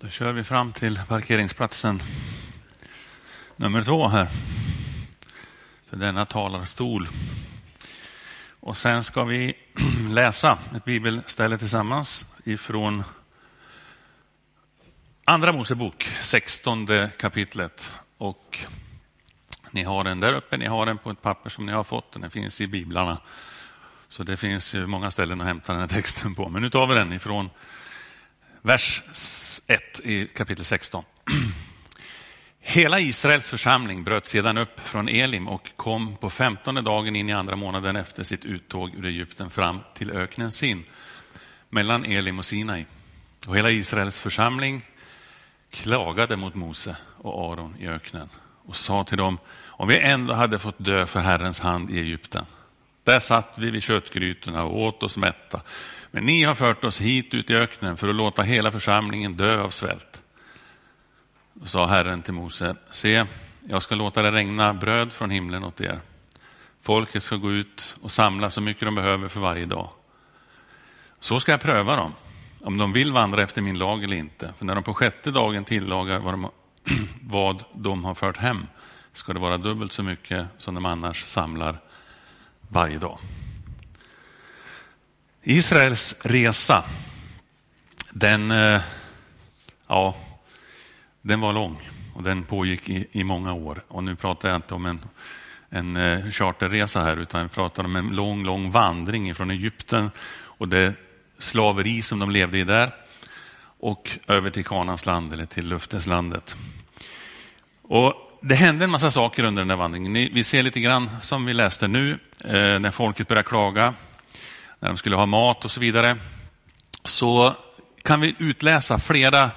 Då kör vi fram till parkeringsplatsen nummer två här. För denna talarstol. Och sen ska vi läsa ett bibelställe tillsammans ifrån Andra Mosebok, 16 kapitlet. Och ni har den där uppe, ni har den på ett papper som ni har fått, den finns i biblarna. Så det finns många ställen att hämta den här texten på. Men nu tar vi den ifrån vers 1 i kapitel 16. Hela Israels församling bröt sedan upp från Elim och kom på femtonde dagen in i andra månaden efter sitt uttåg ur Egypten fram till öknen Sin mellan Elim och Sinai. Och hela Israels församling klagade mot Mose och Aron i öknen och sa till dem, om vi ändå hade fått dö för Herrens hand i Egypten. Där satt vi vid köttgrytorna och åt oss mätta. Men ni har fört oss hit ut i öknen för att låta hela församlingen dö av svält. Då sa Herren till Mose, se, jag ska låta det regna bröd från himlen åt er. Folket ska gå ut och samla så mycket de behöver för varje dag. Så ska jag pröva dem, om de vill vandra efter min lag eller inte. För när de på sjätte dagen tillagar vad de, vad de har fört hem ska det vara dubbelt så mycket som de annars samlar varje dag. Israels resa, den, eh, ja, den var lång och den pågick i, i många år. Och nu pratar jag inte om en, en eh, charterresa här, utan jag pratar om en lång, lång vandring från Egypten och det slaveri som de levde i där och över till Kanans land eller till löfteslandet. Och det hände en massa saker under den där vandringen. Vi ser lite grann som vi läste nu, eh, när folket började klaga när de skulle ha mat och så vidare, så kan vi utläsa flera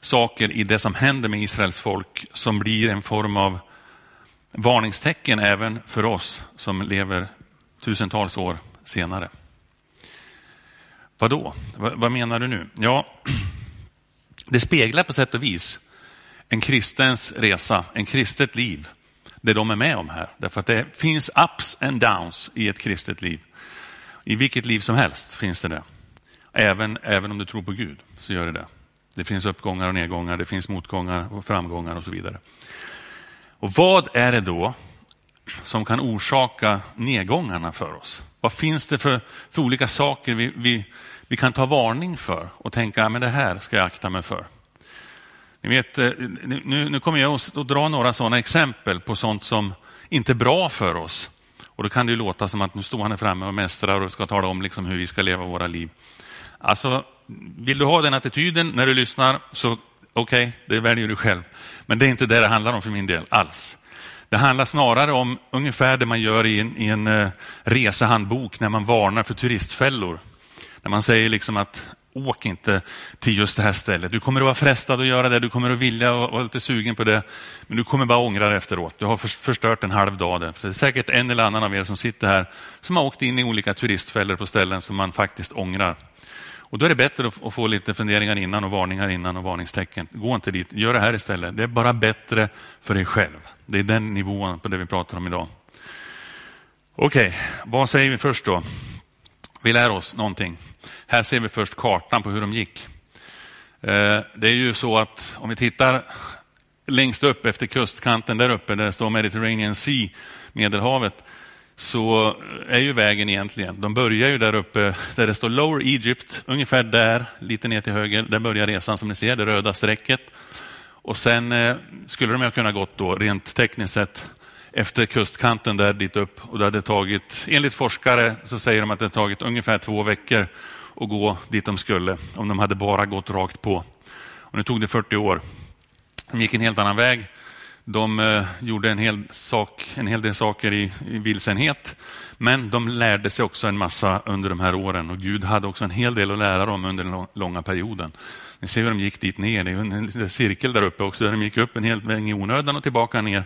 saker i det som händer med Israels folk som blir en form av varningstecken även för oss som lever tusentals år senare. Vad då? Vad menar du nu? Ja, det speglar på sätt och vis en kristens resa, en kristet liv, det de är med om här. Därför att det finns ups and downs i ett kristet liv. I vilket liv som helst finns det det. Även, även om du tror på Gud så gör det det. Det finns uppgångar och nedgångar, det finns motgångar och framgångar och så vidare. Och vad är det då som kan orsaka nedgångarna för oss? Vad finns det för, för olika saker vi, vi, vi kan ta varning för och tänka, men det här ska jag akta mig för. Ni vet, eh, nu, nu kommer jag att dra några sådana exempel på sånt som inte är bra för oss och då kan det ju låta som att nu står han framme och mästrar och ska tala om liksom hur vi ska leva våra liv. Alltså, vill du ha den attityden när du lyssnar, så okej, okay, det väljer du själv. Men det är inte det det handlar om för min del alls. Det handlar snarare om ungefär det man gör i en, i en eh, resehandbok när man varnar för turistfällor. När man säger liksom att åk inte till just det här stället. Du kommer att vara frestad att göra det, du kommer att vilja och vara lite sugen på det, men du kommer bara ångra dig efteråt. Du har förstört en halv dag. Där. det är säkert en eller annan av er som sitter här som har åkt in i olika turistfällor på ställen som man faktiskt ångrar. Och då är det bättre att få lite funderingar innan och varningar innan och varningstecken. Gå inte dit, gör det här istället. Det är bara bättre för dig själv. Det är den nivån på det vi pratar om idag. Okej, okay, vad säger vi först då? Vi lär oss någonting. Här ser vi först kartan på hur de gick. Eh, det är ju så att om vi tittar längst upp efter kustkanten där uppe där det står Mediterranean Sea, Medelhavet, så är ju vägen egentligen, de börjar ju där uppe där det står Lower Egypt, ungefär där, lite ner till höger, där börjar resan som ni ser, det röda strecket. Och sen eh, skulle de ha kunnat gått då rent tekniskt sett efter kustkanten där dit upp och det hade tagit, enligt forskare så säger de att det tagit ungefär två veckor att gå dit de skulle om de hade bara gått rakt på. Och nu tog det 40 år. De gick en helt annan väg. De eh, gjorde en hel, sak, en hel del saker i, i vilsenhet, men de lärde sig också en massa under de här åren och Gud hade också en hel del att lära dem under den långa perioden. Ni ser hur de gick dit ner, det är en cirkel där uppe också, där de gick upp en hel väg i onödan och tillbaka ner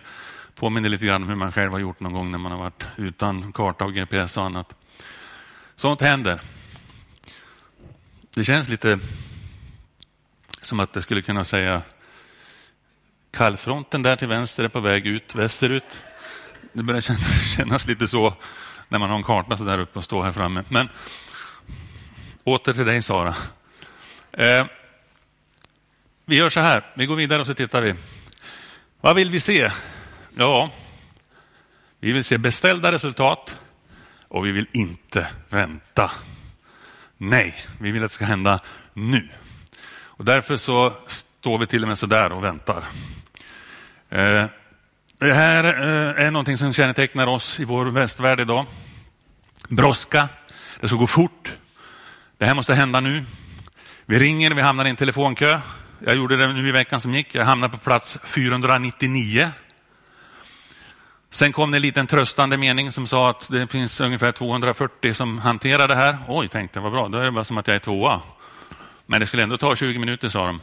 påminner lite grann om hur man själv har gjort någon gång när man har varit utan karta och GPS och annat. Sånt händer. Det känns lite som att det skulle kunna säga kallfronten där till vänster är på väg ut västerut. Det börjar kännas lite så när man har en karta så där uppe och står här framme. Men åter till dig Sara. Eh, vi gör så här, vi går vidare och så tittar vi. Vad vill vi se? Ja, vi vill se beställda resultat och vi vill inte vänta. Nej, vi vill att det ska hända nu. Och därför så står vi till och med så där och väntar. Eh, det här eh, är någonting som kännetecknar oss i vår västvärld idag. Brådska, det ska gå fort. Det här måste hända nu. Vi ringer, vi hamnar i en telefonkö. Jag gjorde det nu i veckan som gick. Jag hamnade på plats 499. Sen kom det en liten tröstande mening som sa att det finns ungefär 240 som hanterar det här. Oj, tänkte jag, vad bra, då är det bara som att jag är tvåa. Men det skulle ändå ta 20 minuter, sa de.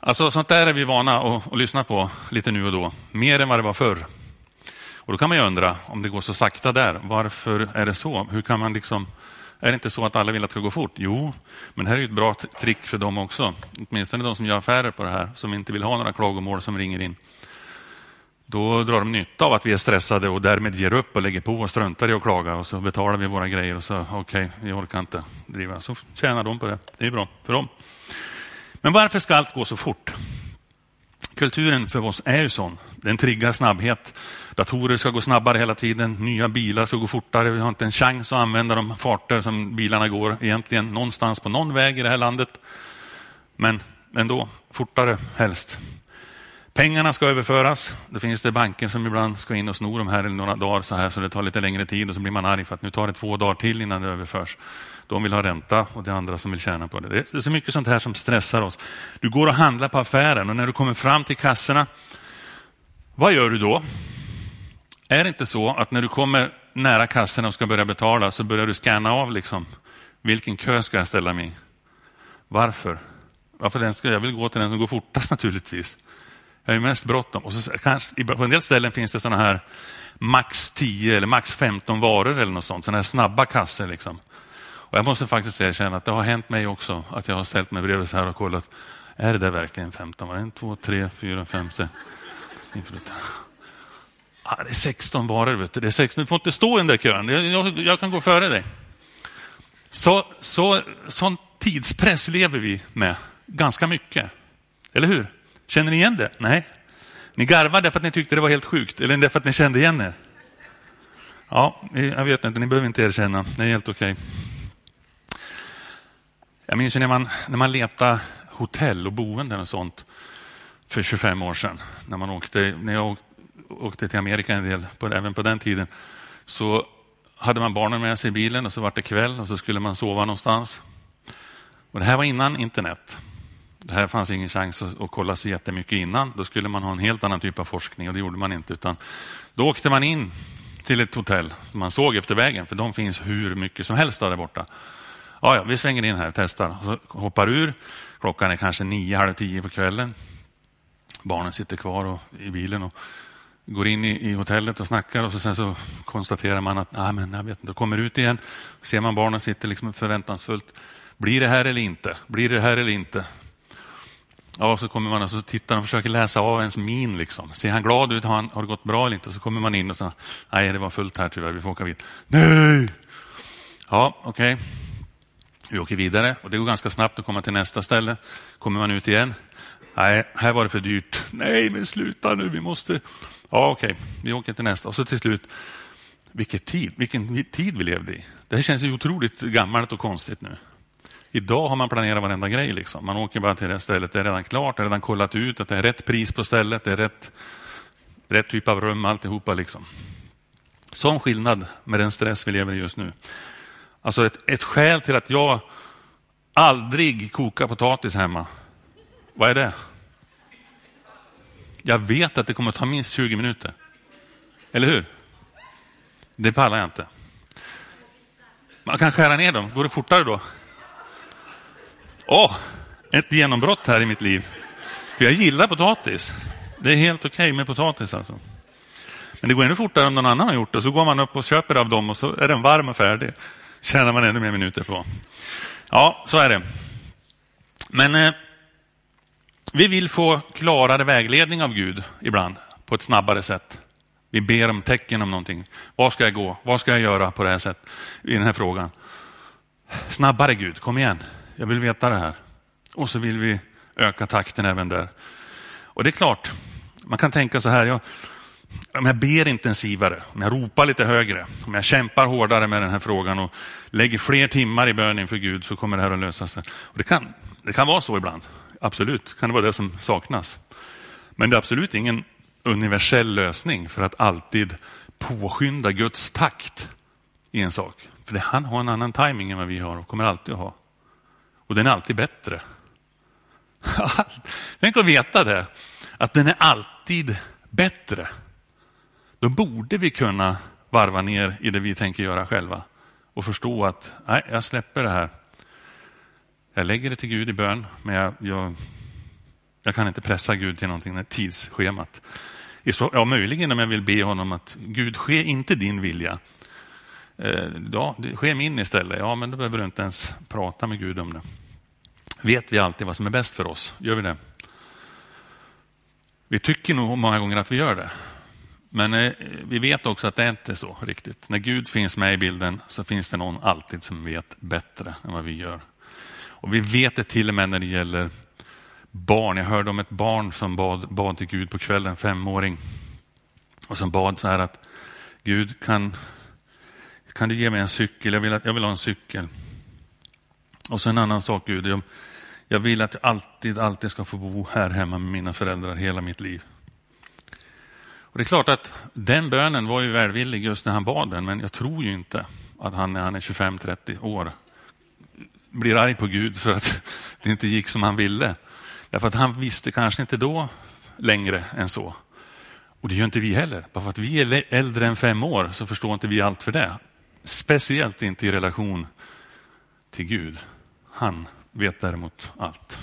Alltså sånt där är vi vana att, att lyssna på lite nu och då, mer än vad det var förr. Och då kan man ju undra om det går så sakta där, varför är det så? Hur kan man liksom, är det inte så att alla vill att det ska gå fort? Jo, men det här är ju ett bra trick för dem också, åtminstone de som gör affärer på det här, som inte vill ha några klagomål som ringer in. Då drar de nytta av att vi är stressade och därmed ger upp och lägger på och struntar i att klaga och så betalar vi våra grejer och så okej, okay, vi orkar inte driva. Så tjänar de på det. Det är bra för dem. Men varför ska allt gå så fort? Kulturen för oss är ju sån. Den triggar snabbhet. Datorer ska gå snabbare hela tiden. Nya bilar ska gå fortare. Vi har inte en chans att använda de farter som bilarna går egentligen någonstans på någon väg i det här landet. Men ändå, fortare helst. Pengarna ska överföras. Det finns det banker som ibland ska in och sno de här i några dagar så här så det tar lite längre tid och så blir man arg för att nu tar det två dagar till innan det överförs. De vill ha ränta och det är andra som vill tjäna på det. Det är så mycket sånt här som stressar oss. Du går och handlar på affären och när du kommer fram till kassorna, vad gör du då? Är det inte så att när du kommer nära kassorna och ska börja betala så börjar du scanna av liksom, vilken kö ska jag ställa mig i? Varför? Varför den ska, jag vill gå till den som går fortast naturligtvis. Jag är mest bråttom. Och så, kanske, på en del ställen finns det sådana här max 10 eller max 15 varor eller något sånt. Sådana här snabba kassor. Liksom. Och jag måste faktiskt erkänna att det har hänt mig också att jag har ställt mig bredvid så här och kollat. Är det där verkligen 15 varor? 1, 2, 3, 4, 5, 6. Ah, det är 16 varor. Vet du. Det är 16. Du får inte stå i den där kön. Jag, jag, jag kan gå före dig. Så, så, sån tidspress lever vi med ganska mycket. Eller hur? Känner ni igen det? Nej. Ni garvar för att ni tyckte det var helt sjukt eller därför att ni kände igen er? Ja, jag vet inte, ni behöver inte erkänna. Det är helt okej. Okay. Jag minns när man, när man letade hotell och boenden och sånt för 25 år sedan. När, man åkte, när jag åkte till Amerika en del, på, även på den tiden, så hade man barnen med sig i bilen och så var det kväll och så skulle man sova någonstans. Och det här var innan internet. Det här fanns ingen chans att, att kolla så jättemycket innan. Då skulle man ha en helt annan typ av forskning och det gjorde man inte. Utan då åkte man in till ett hotell som man såg efter vägen, för de finns hur mycket som helst där borta. Ja, ja, vi svänger in här och testar. Och så hoppar ur. Klockan är kanske nio, halv tio på kvällen. Barnen sitter kvar och, i bilen och går in i, i, hotellet och snackar och så sen så konstaterar man att ah, men jag vet inte, kommer ut igen. Ser man barnen sitter liksom förväntansfullt. Blir det här eller inte? Blir det här eller inte? Ja, så kommer man och så tittar och försöker läsa av ens min. Liksom. Ser han glad ut? Har, han, har det gått bra eller inte? Och så kommer man in och så... nej det var fullt här tyvärr, vi får åka vidare. Nej! Ja, okej. Okay. Vi åker vidare och det går ganska snabbt att komma till nästa ställe. Kommer man ut igen. Nej, här var det för dyrt. Nej, men sluta nu, vi måste... Ja, okej, okay. vi åker till nästa. Och så till slut, vilken tid, vilken tid vi levde i. Det här känns ju otroligt gammalt och konstigt nu. Idag har man planerat varenda grej. Liksom. Man åker bara till det stället, det är redan klart, det är redan kollat ut att det är rätt pris på stället, det är rätt, rätt typ av rum, alltihopa. Liksom. Sån skillnad med den stress vi lever i just nu. Alltså ett, ett skäl till att jag aldrig kokar potatis hemma. Vad är det? Jag vet att det kommer att ta minst 20 minuter. Eller hur? Det pallar jag inte. Man kan skära ner dem. Går det fortare då? Åh, oh, ett genombrott här i mitt liv. jag gillar potatis. Det är helt okej okay med potatis alltså. Men det går ännu fortare om någon annan har gjort det. Så går man upp och köper av dem och så är den varm och färdig. Tjänar man ännu mer minuter på. Ja, så är det. Men eh, vi vill få klarare vägledning av Gud ibland på ett snabbare sätt. Vi ber om tecken om någonting. Var ska jag gå? Vad ska jag göra på det här sättet i den här frågan? Snabbare Gud, kom igen. Jag vill veta det här. Och så vill vi öka takten även där. Och det är klart, man kan tänka så här, jag, om jag ber intensivare, om jag ropar lite högre, om jag kämpar hårdare med den här frågan och lägger fler timmar i bön inför Gud så kommer det här att lösa sig. Och det, kan, det kan vara så ibland, absolut, kan det vara det som saknas. Men det är absolut ingen universell lösning för att alltid påskynda Guds takt i en sak. För det, han har en annan timing än vad vi har och kommer alltid att ha. Och den är alltid bättre. Tänk att veta det, att den är alltid bättre. Då borde vi kunna varva ner i det vi tänker göra själva och förstå att nej, jag släpper det här. Jag lägger det till Gud i bön, men jag, jag, jag kan inte pressa Gud till någonting, tidsschemat. Ja, möjligen om jag vill be honom att Gud, ske inte din vilja. Eh, ja, det sker min istället. Ja, men då behöver du inte ens prata med Gud om det. Vet vi alltid vad som är bäst för oss? Gör vi det? Vi tycker nog många gånger att vi gör det. Men eh, vi vet också att det inte är så riktigt. När Gud finns med i bilden så finns det någon alltid som vet bättre än vad vi gör. Och vi vet det till och med när det gäller barn. Jag hörde om ett barn som bad, bad till Gud på kvällen, femåring. Och som bad så här att Gud kan, kan du ge mig en cykel? Jag vill, jag vill ha en cykel. Och så en annan sak Gud, jag, jag vill att jag alltid, alltid ska få bo här hemma med mina föräldrar hela mitt liv. Och Det är klart att den bönen var ju välvillig just när han bad den, men jag tror ju inte att han när han är 25-30 år blir arg på Gud för att det inte gick som han ville. Därför att han visste kanske inte då längre än så. Och det gör inte vi heller. Bara för att vi är äldre än fem år så förstår inte vi allt för det. Speciellt inte i relation till Gud. Han vet däremot allt.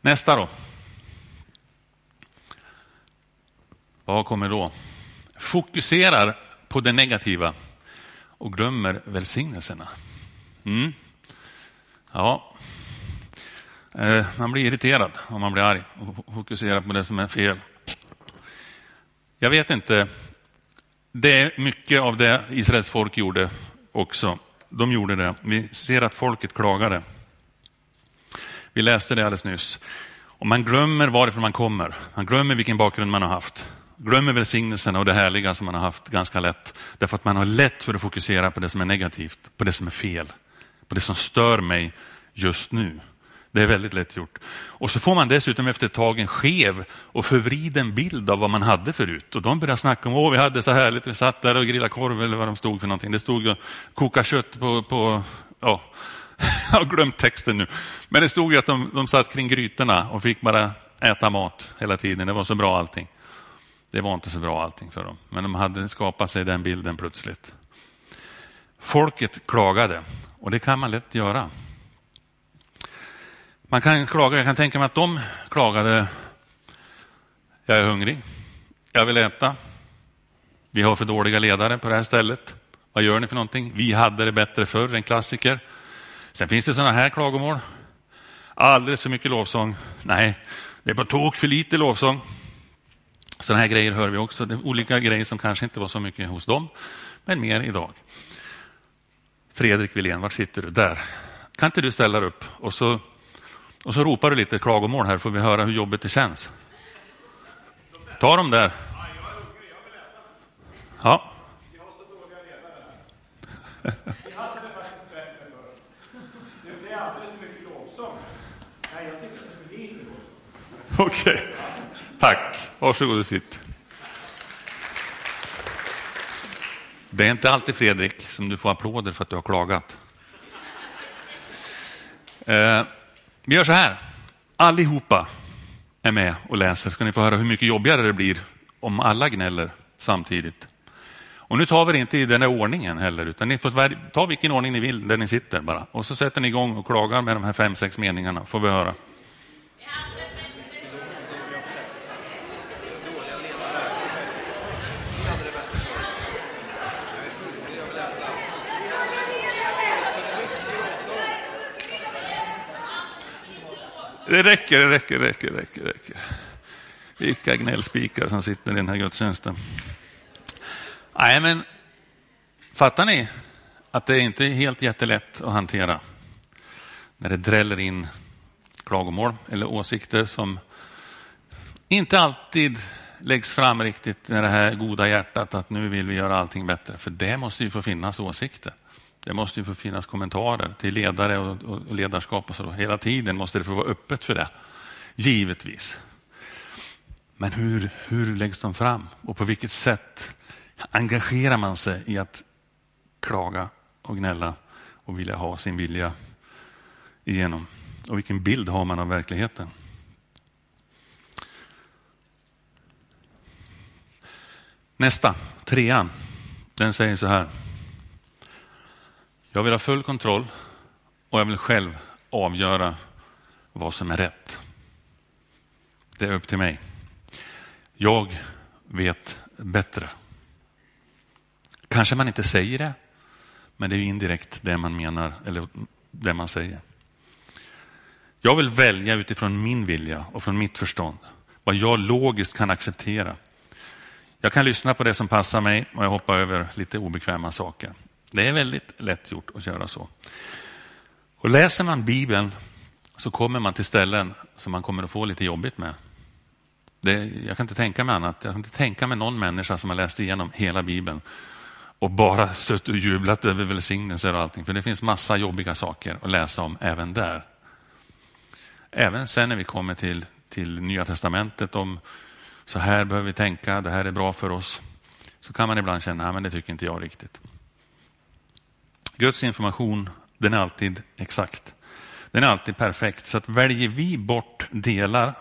Nästa då. Vad kommer då? Fokuserar på det negativa och glömmer välsignelserna. Mm. Ja, eh, man blir irriterad om man blir arg och fokuserar på det som är fel. Jag vet inte. Det är mycket av det Israels folk gjorde också. De gjorde det. Vi ser att folket klagade. Vi läste det alldeles nyss. Och man glömmer varifrån man kommer. Man glömmer vilken bakgrund man har haft. Glömmer välsignelsen och det härliga som man har haft ganska lätt. Därför att man har lätt för att fokusera på det som är negativt, på det som är fel, på det som stör mig just nu. Det är väldigt lätt gjort. Och så får man dessutom efter ett tag en skev och förvriden bild av vad man hade förut. Och de börjar snacka om, åh vi hade så härligt, vi satt där och grillade korv eller vad de stod för någonting. Det stod ju koka kött på, på ja, jag har glömt texten nu. Men det stod ju att de, de satt kring grytorna och fick bara äta mat hela tiden. Det var så bra allting. Det var inte så bra allting för dem, men de hade skapat sig den bilden plötsligt. Folket klagade och det kan man lätt göra. Man kan klaga, jag kan tänka mig att de klagade. Jag är hungrig, jag vill äta. Vi har för dåliga ledare på det här stället. Vad gör ni för någonting? Vi hade det bättre förr, en klassiker. Sen finns det sådana här klagomål. Alldeles för mycket lovsång. Nej, det är på tok för lite lovsång. Sådana här grejer hör vi också. Det är olika grejer som kanske inte var så mycket hos dem, men mer idag. Fredrik Wilén, var sitter du? Där. Kan inte du ställa dig upp och så, och så ropar du lite klagomål här får vi höra hur jobbigt det känns. Ta dem där. Ja. Okej, okay. tack. Varsågod och sitt. Det är inte alltid Fredrik som du får applåder för att du har klagat. Eh, vi gör så här. Allihopa är med och läser. Ska ni få höra hur mycket jobbigare det blir om alla gnäller samtidigt. Och nu tar vi det inte i den här ordningen heller, utan ni får ta vilken ordning ni vill där ni sitter bara. Och så sätter ni igång och klagar med de här fem, sex meningarna, får vi höra. Det räcker, det räcker, det räcker, det räcker. räcker. Vilka gnällspikar som sitter i den här gudstjänsten. Nej, men fattar ni att det inte är helt jättelätt att hantera när det dräller in klagomål eller åsikter som inte alltid läggs fram riktigt med det här goda hjärtat att nu vill vi göra allting bättre. För det måste ju få finnas åsikter. Det måste ju få finnas kommentarer till ledare och, ledarskap och så. Hela tiden måste det få vara öppet för det. Givetvis. Men hur, hur läggs de fram och på vilket sätt engagerar man sig i att klaga och gnälla och vilja ha sin vilja igenom? Och vilken bild har man av verkligheten? Nästa, trean, den säger så här. Jag vill ha full kontroll och jag vill själv avgöra vad som är rätt. Det är upp till mig. Jag vet bättre. Kanske man inte säger det, men det är indirekt det man menar eller det man säger. Jag vill välja utifrån min vilja och från mitt förstånd. Vad jag logiskt kan acceptera. Jag kan lyssna på det som passar mig och jag hoppar över lite obekväma saker. Det är väldigt lätt gjort att göra så. Och läser man Bibeln så kommer man till ställen som man kommer att få lite jobbigt med. Det, jag kan inte tänka mig annat. Jag kan inte tänka mig någon människa som har läst igenom hela Bibeln och bara stött och jublat över välsignelser och allting. För det finns massa jobbiga saker att läsa om även där. Även sen när vi kommer till, till Nya Testamentet om så här behöver vi tänka, det här är bra för oss. Så kan man ibland känna, men det tycker inte jag riktigt. Guds information, den är alltid exakt. Den är alltid perfekt. Så att väljer vi bort delar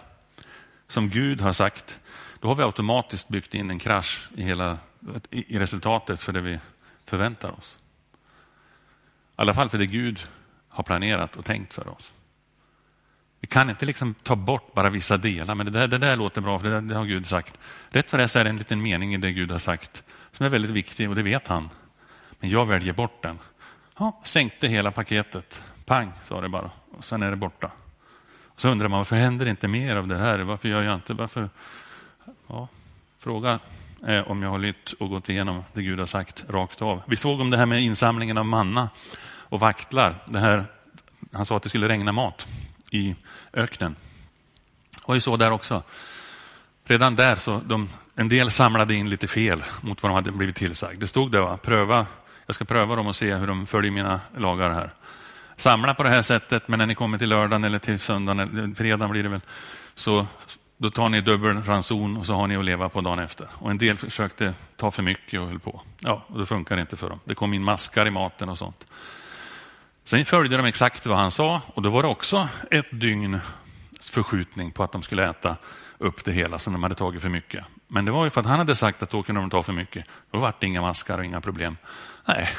som Gud har sagt, då har vi automatiskt byggt in en krasch i, hela, i resultatet för det vi förväntar oss. I alla fall för det Gud har planerat och tänkt för oss. Vi kan inte liksom ta bort bara vissa delar, men det där, det där låter bra, för det, där, det har Gud sagt. Rätt för det så är det en liten mening i det Gud har sagt som är väldigt viktig och det vet han. Men jag väljer bort den. Ja, sänkte hela paketet. Pang, sa det bara. Och sen är det borta. Så undrar man varför händer inte mer av det här? Varför gör jag inte? Varför? Ja, fråga är om jag har lytt och gått igenom det Gud har sagt rakt av. Vi såg om det här med insamlingen av manna och vaktlar. Det här, han sa att det skulle regna mat i öknen. Det var så där också. Redan där så de, en del samlade in lite fel mot vad de hade blivit tillsagd. Det stod där, va? pröva, jag ska pröva dem och se hur de följer mina lagar här. Samla på det här sättet, men när ni kommer till lördagen eller till söndagen, eller fredagen blir det väl, så då tar ni dubbel ranson och så har ni att leva på dagen efter. Och en del försökte ta för mycket och höll på. Ja, och då funkar det inte för dem. Det kom in maskar i maten och sånt. Sen följde de exakt vad han sa och då var det också ett dygn förskjutning på att de skulle äta upp det hela som de hade tagit för mycket. Men det var ju för att han hade sagt att då kunde de ta för mycket. Då var det inga maskar och inga problem. Nej,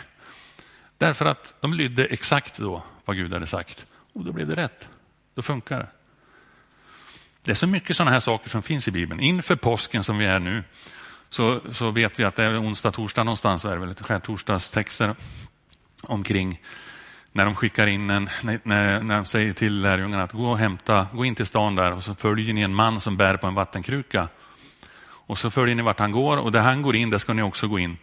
därför att de lydde exakt då vad Gud hade sagt. Och då blev det rätt. Då funkar det. Det är så mycket sådana här saker som finns i Bibeln. Inför påsken som vi är nu så, så vet vi att det är onsdag, torsdag någonstans, är det väl lite skärtorsdagstexter omkring när de skickar in en, när, när de säger till lärjungarna att gå och hämta, gå in till stan där och så följer ni en man som bär på en vattenkruka. Och så följer ni vart han går och där han går in, där ska ni också gå in.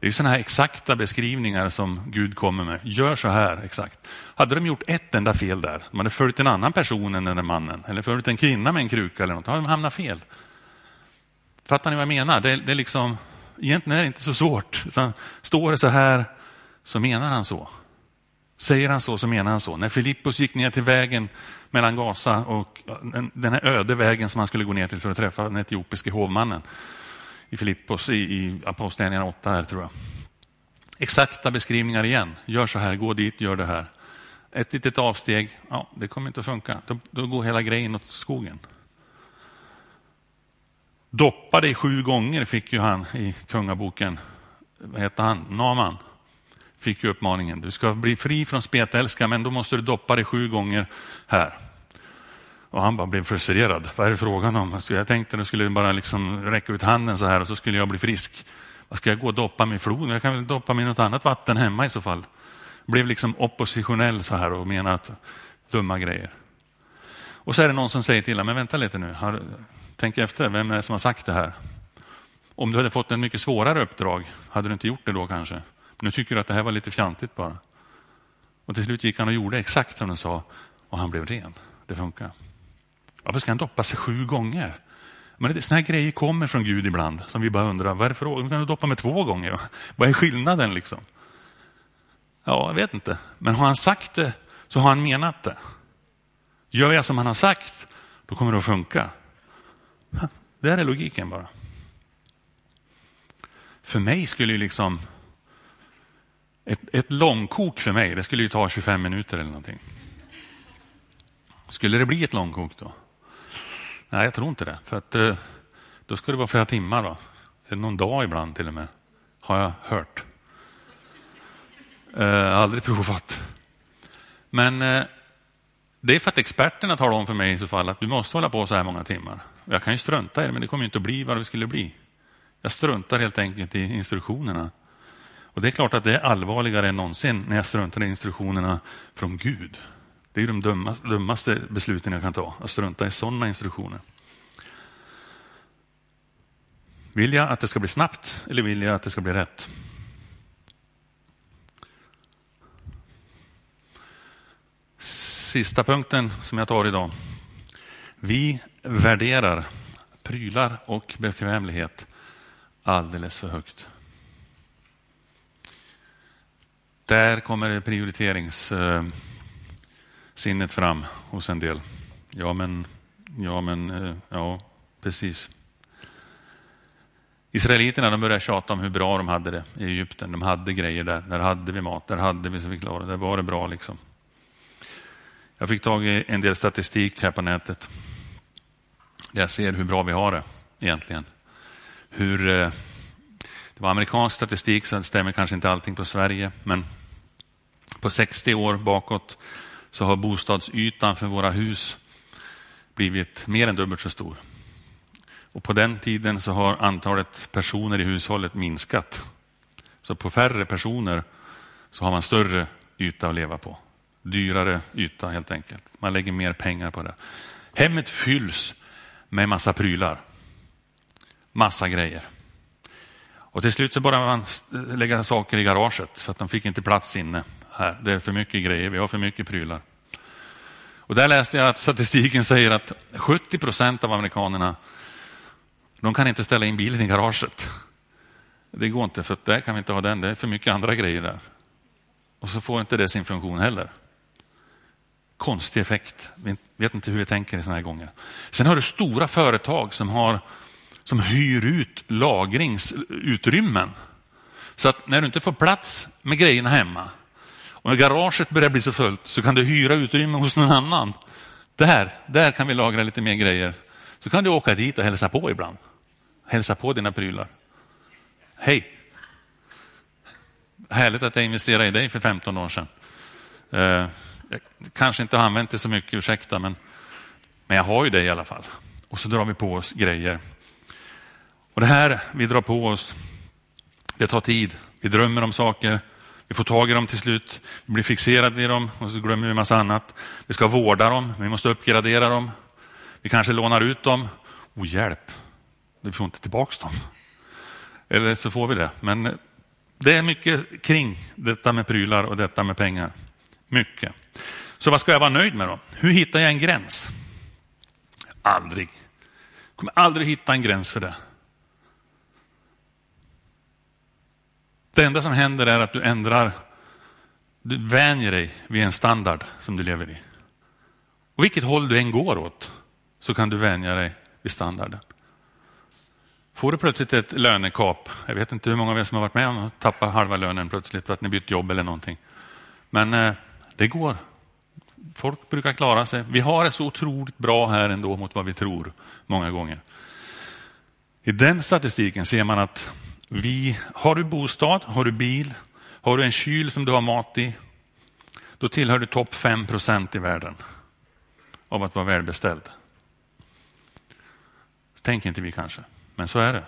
Det är sådana här exakta beskrivningar som Gud kommer med. Gör så här exakt. Hade de gjort ett enda fel där, de hade följt en annan person än den där mannen, eller följt en kvinna med en kruka eller något, då hade de hamnat fel. Fattar ni vad jag menar? Det, det är liksom, egentligen är det inte så svårt. Utan står det så här, så menar han så. Säger han så, så menar han så. När Filippus gick ner till vägen mellan Gaza och den här öde vägen som han skulle gå ner till för att träffa den etiopiske hovmannen i Filippos, i, i Apostlagärningarna 8 här tror jag. Exakta beskrivningar igen. Gör så här, gå dit, gör det här. Ett litet avsteg, ja, det kommer inte att funka. Då, då går hela grejen åt skogen. Doppa dig sju gånger fick ju han i kungaboken, vad heter han, Naman fick ju uppmaningen. Du ska bli fri från spetälska, men då måste du doppa dig sju gånger här. Och han bara blev frustrerad. Vad är det frågan om? Alltså, jag tänkte att jag skulle bara liksom räcka ut handen så här och så skulle jag bli frisk. Vad ska jag gå och doppa mig i floden? Jag kan väl doppa mig i något annat vatten hemma i så fall. Blev liksom oppositionell så här och menade att dumma grejer. Och så är det någon som säger till honom, men vänta lite nu, har, tänk efter, vem är det som har sagt det här? Om du hade fått en mycket svårare uppdrag, hade du inte gjort det då kanske? Nu tycker du att det här var lite fjantigt bara. Och till slut gick han och gjorde exakt som de sa och han blev ren. det funkar. Varför ska han doppa sig sju gånger? Men sådana här grejer kommer från Gud ibland som vi bara undrar, varför. kan du doppa mig två gånger. Vad är skillnaden liksom? Ja, jag vet inte. Men har han sagt det så har han menat det. Gör jag som han har sagt, då kommer det att funka. Där är logiken bara. För mig skulle ju liksom ett, ett långkok för mig, det skulle ju ta 25 minuter eller någonting. Skulle det bli ett långkok då? Nej, jag tror inte det. För att eh, då ska det vara flera timmar då. Någon dag ibland till och med, har jag hört. Eh, aldrig provat. Men eh, det är för att experterna talar om för mig i så fall att du måste hålla på så här många timmar. Jag kan ju strunta i det, men det kommer inte att bli vad det skulle bli. Jag struntar helt enkelt i instruktionerna. Och det är klart att det är allvarligare än någonsin när jag struntar i instruktionerna från Gud. Det är de dummaste, besluten jag kan ta, att strunta i sådana instruktioner. Vill jag att det ska bli snabbt eller vill jag att det ska bli rätt? Sista punkten som jag tar idag. Vi värderar prylar och bekvämlighet alldeles för högt. Där kommer prioriteringssinnet fram hos en del. Ja, men, ja, men, eh, ja, precis. Israeliterna de började tjata om hur bra de hade det i Egypten. De hade grejer där. Där hade vi mat, där hade vi så vi klarade Där var det bra liksom. Jag fick tag i en del statistik här på nätet. Där jag ser hur bra vi har det egentligen. Hur, eh, det var amerikansk statistik så det stämmer kanske inte allting på Sverige. Men på 60 år bakåt så har bostadsytan för våra hus blivit mer än dubbelt så stor. Och på den tiden så har antalet personer i hushållet minskat. Så på färre personer så har man större yta att leva på. Dyrare yta helt enkelt. Man lägger mer pengar på det. Hemmet fylls med massa prylar. Massa grejer. Och till slut så började man lägga saker i garaget för att de fick inte plats inne. Här. Det är för mycket grejer, vi har för mycket prylar. Och där läste jag att statistiken säger att 70 procent av amerikanerna de kan inte ställa in bilen i garaget. Det går inte, för där kan vi inte ha den. Det är för mycket andra grejer där. Och så får inte det sin funktion heller. Konstig effekt. Vi vet inte hur vi tänker i sådana här gånger. Sen har du stora företag som, har, som hyr ut lagringsutrymmen. Så att när du inte får plats med grejerna hemma och när garaget börjar bli så fullt så kan du hyra utrymme hos någon annan. Där, där kan vi lagra lite mer grejer. Så kan du åka dit och hälsa på ibland. Hälsa på dina prylar. Hej! Härligt att jag investerade i dig för 15 år sedan. Eh, jag kanske inte har använt det så mycket, ursäkta, men, men jag har ju det i alla fall. Och så drar vi på oss grejer. Och det här vi drar på oss, det tar tid. Vi drömmer om saker, vi får tag i dem till slut, vi blir fixerade vid dem och så glömmer vi en massa annat. Vi ska vårda dem, vi måste uppgradera dem. Vi kanske lånar ut dem. Oh, hjälp, vi får inte tillbaka dem. Eller så får vi det. Men eh, det är mycket kring detta med prylar och detta med pengar. Mycket. Så vad ska jag vara nöjd med då? Hur hittar jag en gräns? Aldrig. Jag kommer aldrig hitta en gräns för det. Det enda som händer är att du ändrar, du vänjer dig vid en standard som du lever i. Och vilket håll du än går åt så kan du vänja dig vid standarden. Får du plötsligt ett lönekap, jag vet inte hur många av er som har varit med om att tappa halva lönen plötsligt för att ni bytt jobb eller någonting. Men eh, det går. Folk brukar klara sig. Vi har det så otroligt bra här ändå mot vad vi tror många gånger. I den statistiken ser man att vi, har du bostad, har du bil, har du en kyl som du har mat i, då tillhör du topp 5 procent i världen av att vara välbeställd. Tänker inte vi kanske, men så är det.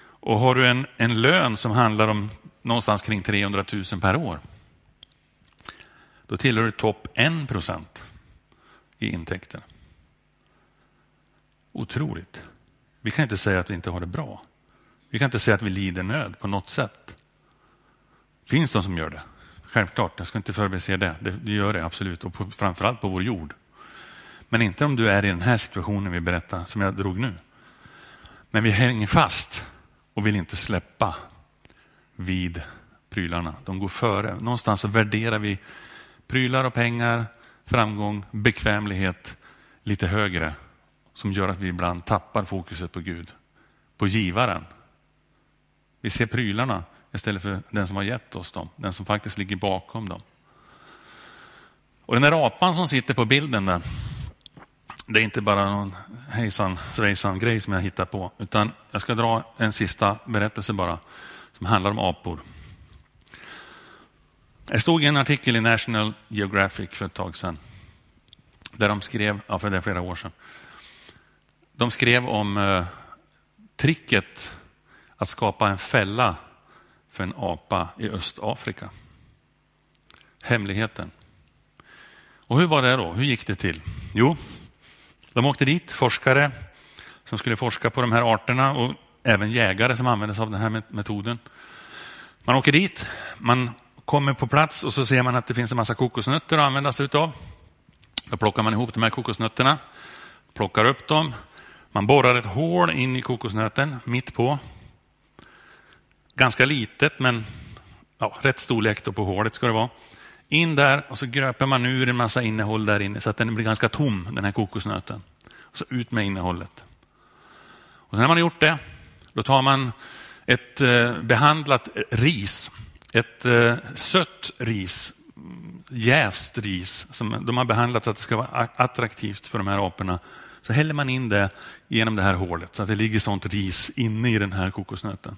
Och har du en, en lön som handlar om någonstans kring 300 000 per år, då tillhör du topp 1 procent i intäkter. Otroligt. Vi kan inte säga att vi inte har det bra. Vi kan inte säga att vi lider nöd på något sätt. Finns de som gör det? Självklart, jag ska inte förbise det. Det, det gör det absolut, och på, framförallt på vår jord. Men inte om du är i den här situationen vi berättar, som jag drog nu. Men vi hänger fast och vill inte släppa vid prylarna. De går före. Någonstans så värderar vi prylar och pengar, framgång, bekvämlighet lite högre som gör att vi ibland tappar fokuset på Gud, på givaren. Vi ser prylarna istället för den som har gett oss dem, den som faktiskt ligger bakom dem. Och den där apan som sitter på bilden där, det är inte bara någon hejsan svejsan grej som jag hittar på, utan jag ska dra en sista berättelse bara som handlar om apor. Det stod i en artikel i National Geographic för ett tag sedan, där de skrev, ja för det är flera år sedan, de skrev om eh, tricket att skapa en fälla för en apa i Östafrika. Hemligheten. Och hur var det då? Hur gick det till? Jo, de åkte dit, forskare som skulle forska på de här arterna och även jägare som använde sig av den här metoden. Man åker dit, man kommer på plats och så ser man att det finns en massa kokosnötter att använda sig av. Då plockar man ihop de här kokosnötterna, plockar upp dem, man borrar ett hål in i kokosnöten mitt på. Ganska litet, men ja, rätt storlek på hålet ska det vara. In där och så gröper man ur en massa innehåll där inne så att den blir ganska tom, den här kokosnöten. Så ut med innehållet. Och sen när man har gjort det, då tar man ett eh, behandlat ris, ett eh, sött ris, jäst ris, som de har behandlat så att det ska vara attraktivt för de här aporna. Så häller man in det genom det här hålet så att det ligger sånt ris inne i den här kokosnöten.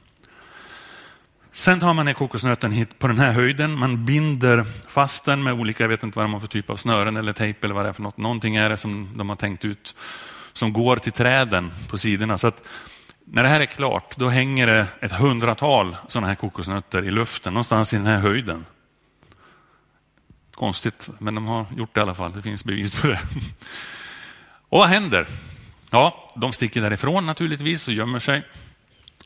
Sen tar man ner kokosnöten hit på den här höjden. Man binder fast den med olika, jag vet inte vad man för typ av snören eller tejp eller vad det är för något. Någonting är det som de har tänkt ut som går till träden på sidorna. Så att när det här är klart, då hänger det ett hundratal sådana här kokosnötter i luften någonstans i den här höjden. Konstigt, men de har gjort det i alla fall. Det finns bevis på det. Och vad händer? Ja, de sticker därifrån naturligtvis och gömmer sig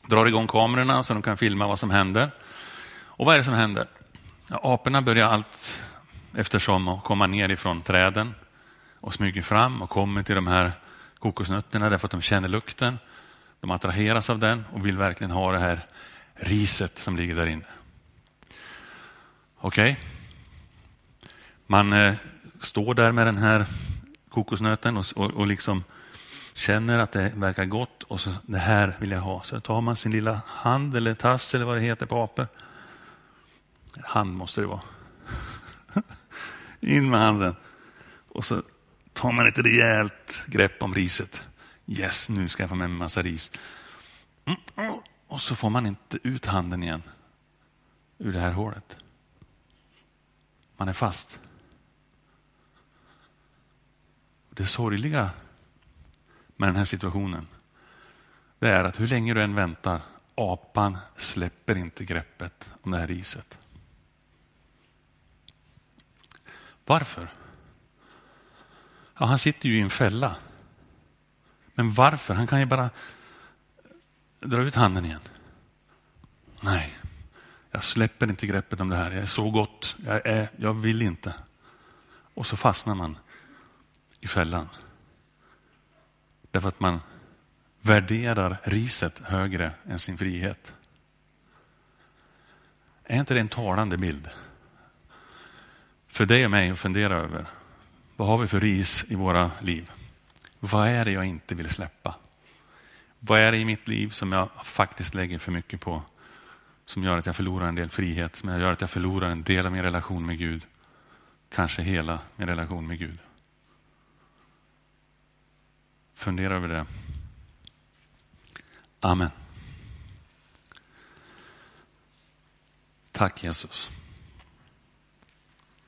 drar igång kamerorna så de kan filma vad som händer. Och vad är det som händer? Ja, aporna börjar allt eftersom att komma ner ifrån träden och smyger fram och kommer till de här kokosnötterna därför att de känner lukten. De attraheras av den och vill verkligen ha det här riset som ligger där inne. Okej? Okay. Man eh, står där med den här kokosnöten och, och, och liksom känner att det verkar gott och så det här vill jag ha. Så tar man sin lilla hand eller tass eller vad det heter på apor. Hand måste det vara. In med handen. Och så tar man ett rejält grepp om riset. Yes, nu ska jag få med mig en massa ris. Mm, och så får man inte ut handen igen ur det här hålet. Man är fast. Det sorgliga med den här situationen, det är att hur länge du än väntar, apan släpper inte greppet om det här riset. Varför? Ja, han sitter ju i en fälla. Men varför? Han kan ju bara dra ut handen igen. Nej, jag släpper inte greppet om det här. Jag är så gott. Jag, är, jag vill inte. Och så fastnar man i fällan. Därför att man värderar riset högre än sin frihet. Är inte det en talande bild? För dig och mig att fundera över. Vad har vi för ris i våra liv? Vad är det jag inte vill släppa? Vad är det i mitt liv som jag faktiskt lägger för mycket på? Som gör att jag förlorar en del frihet, som gör att jag förlorar en del av min relation med Gud. Kanske hela min relation med Gud. Fundera över det. Amen. Tack Jesus.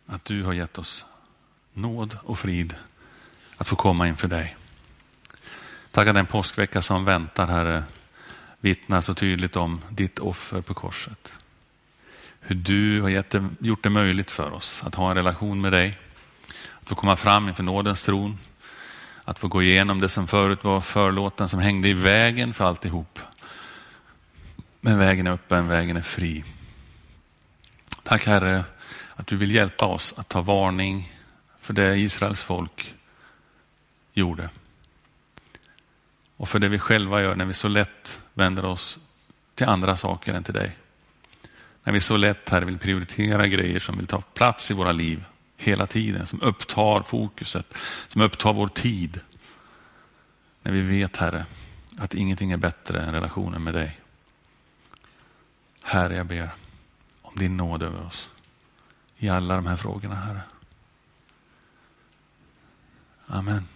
Att du har gett oss nåd och frid att få komma inför dig. Tack att den påskvecka som väntar, Herre, vittnar så tydligt om ditt offer på korset. Hur du har gett det, gjort det möjligt för oss att ha en relation med dig, att få komma fram inför nådens tron, att få gå igenom det som förut var förlåten som hängde i vägen för alltihop. Men vägen är öppen, vägen är fri. Tack Herre att du vill hjälpa oss att ta varning för det Israels folk gjorde. Och för det vi själva gör när vi så lätt vänder oss till andra saker än till dig. När vi så lätt här vill prioritera grejer som vill ta plats i våra liv hela tiden, som upptar fokuset, som upptar vår tid. När vi vet, Herre, att ingenting är bättre än relationen med dig. Herre, jag ber om din nåd över oss i alla de här frågorna, Herre. Amen.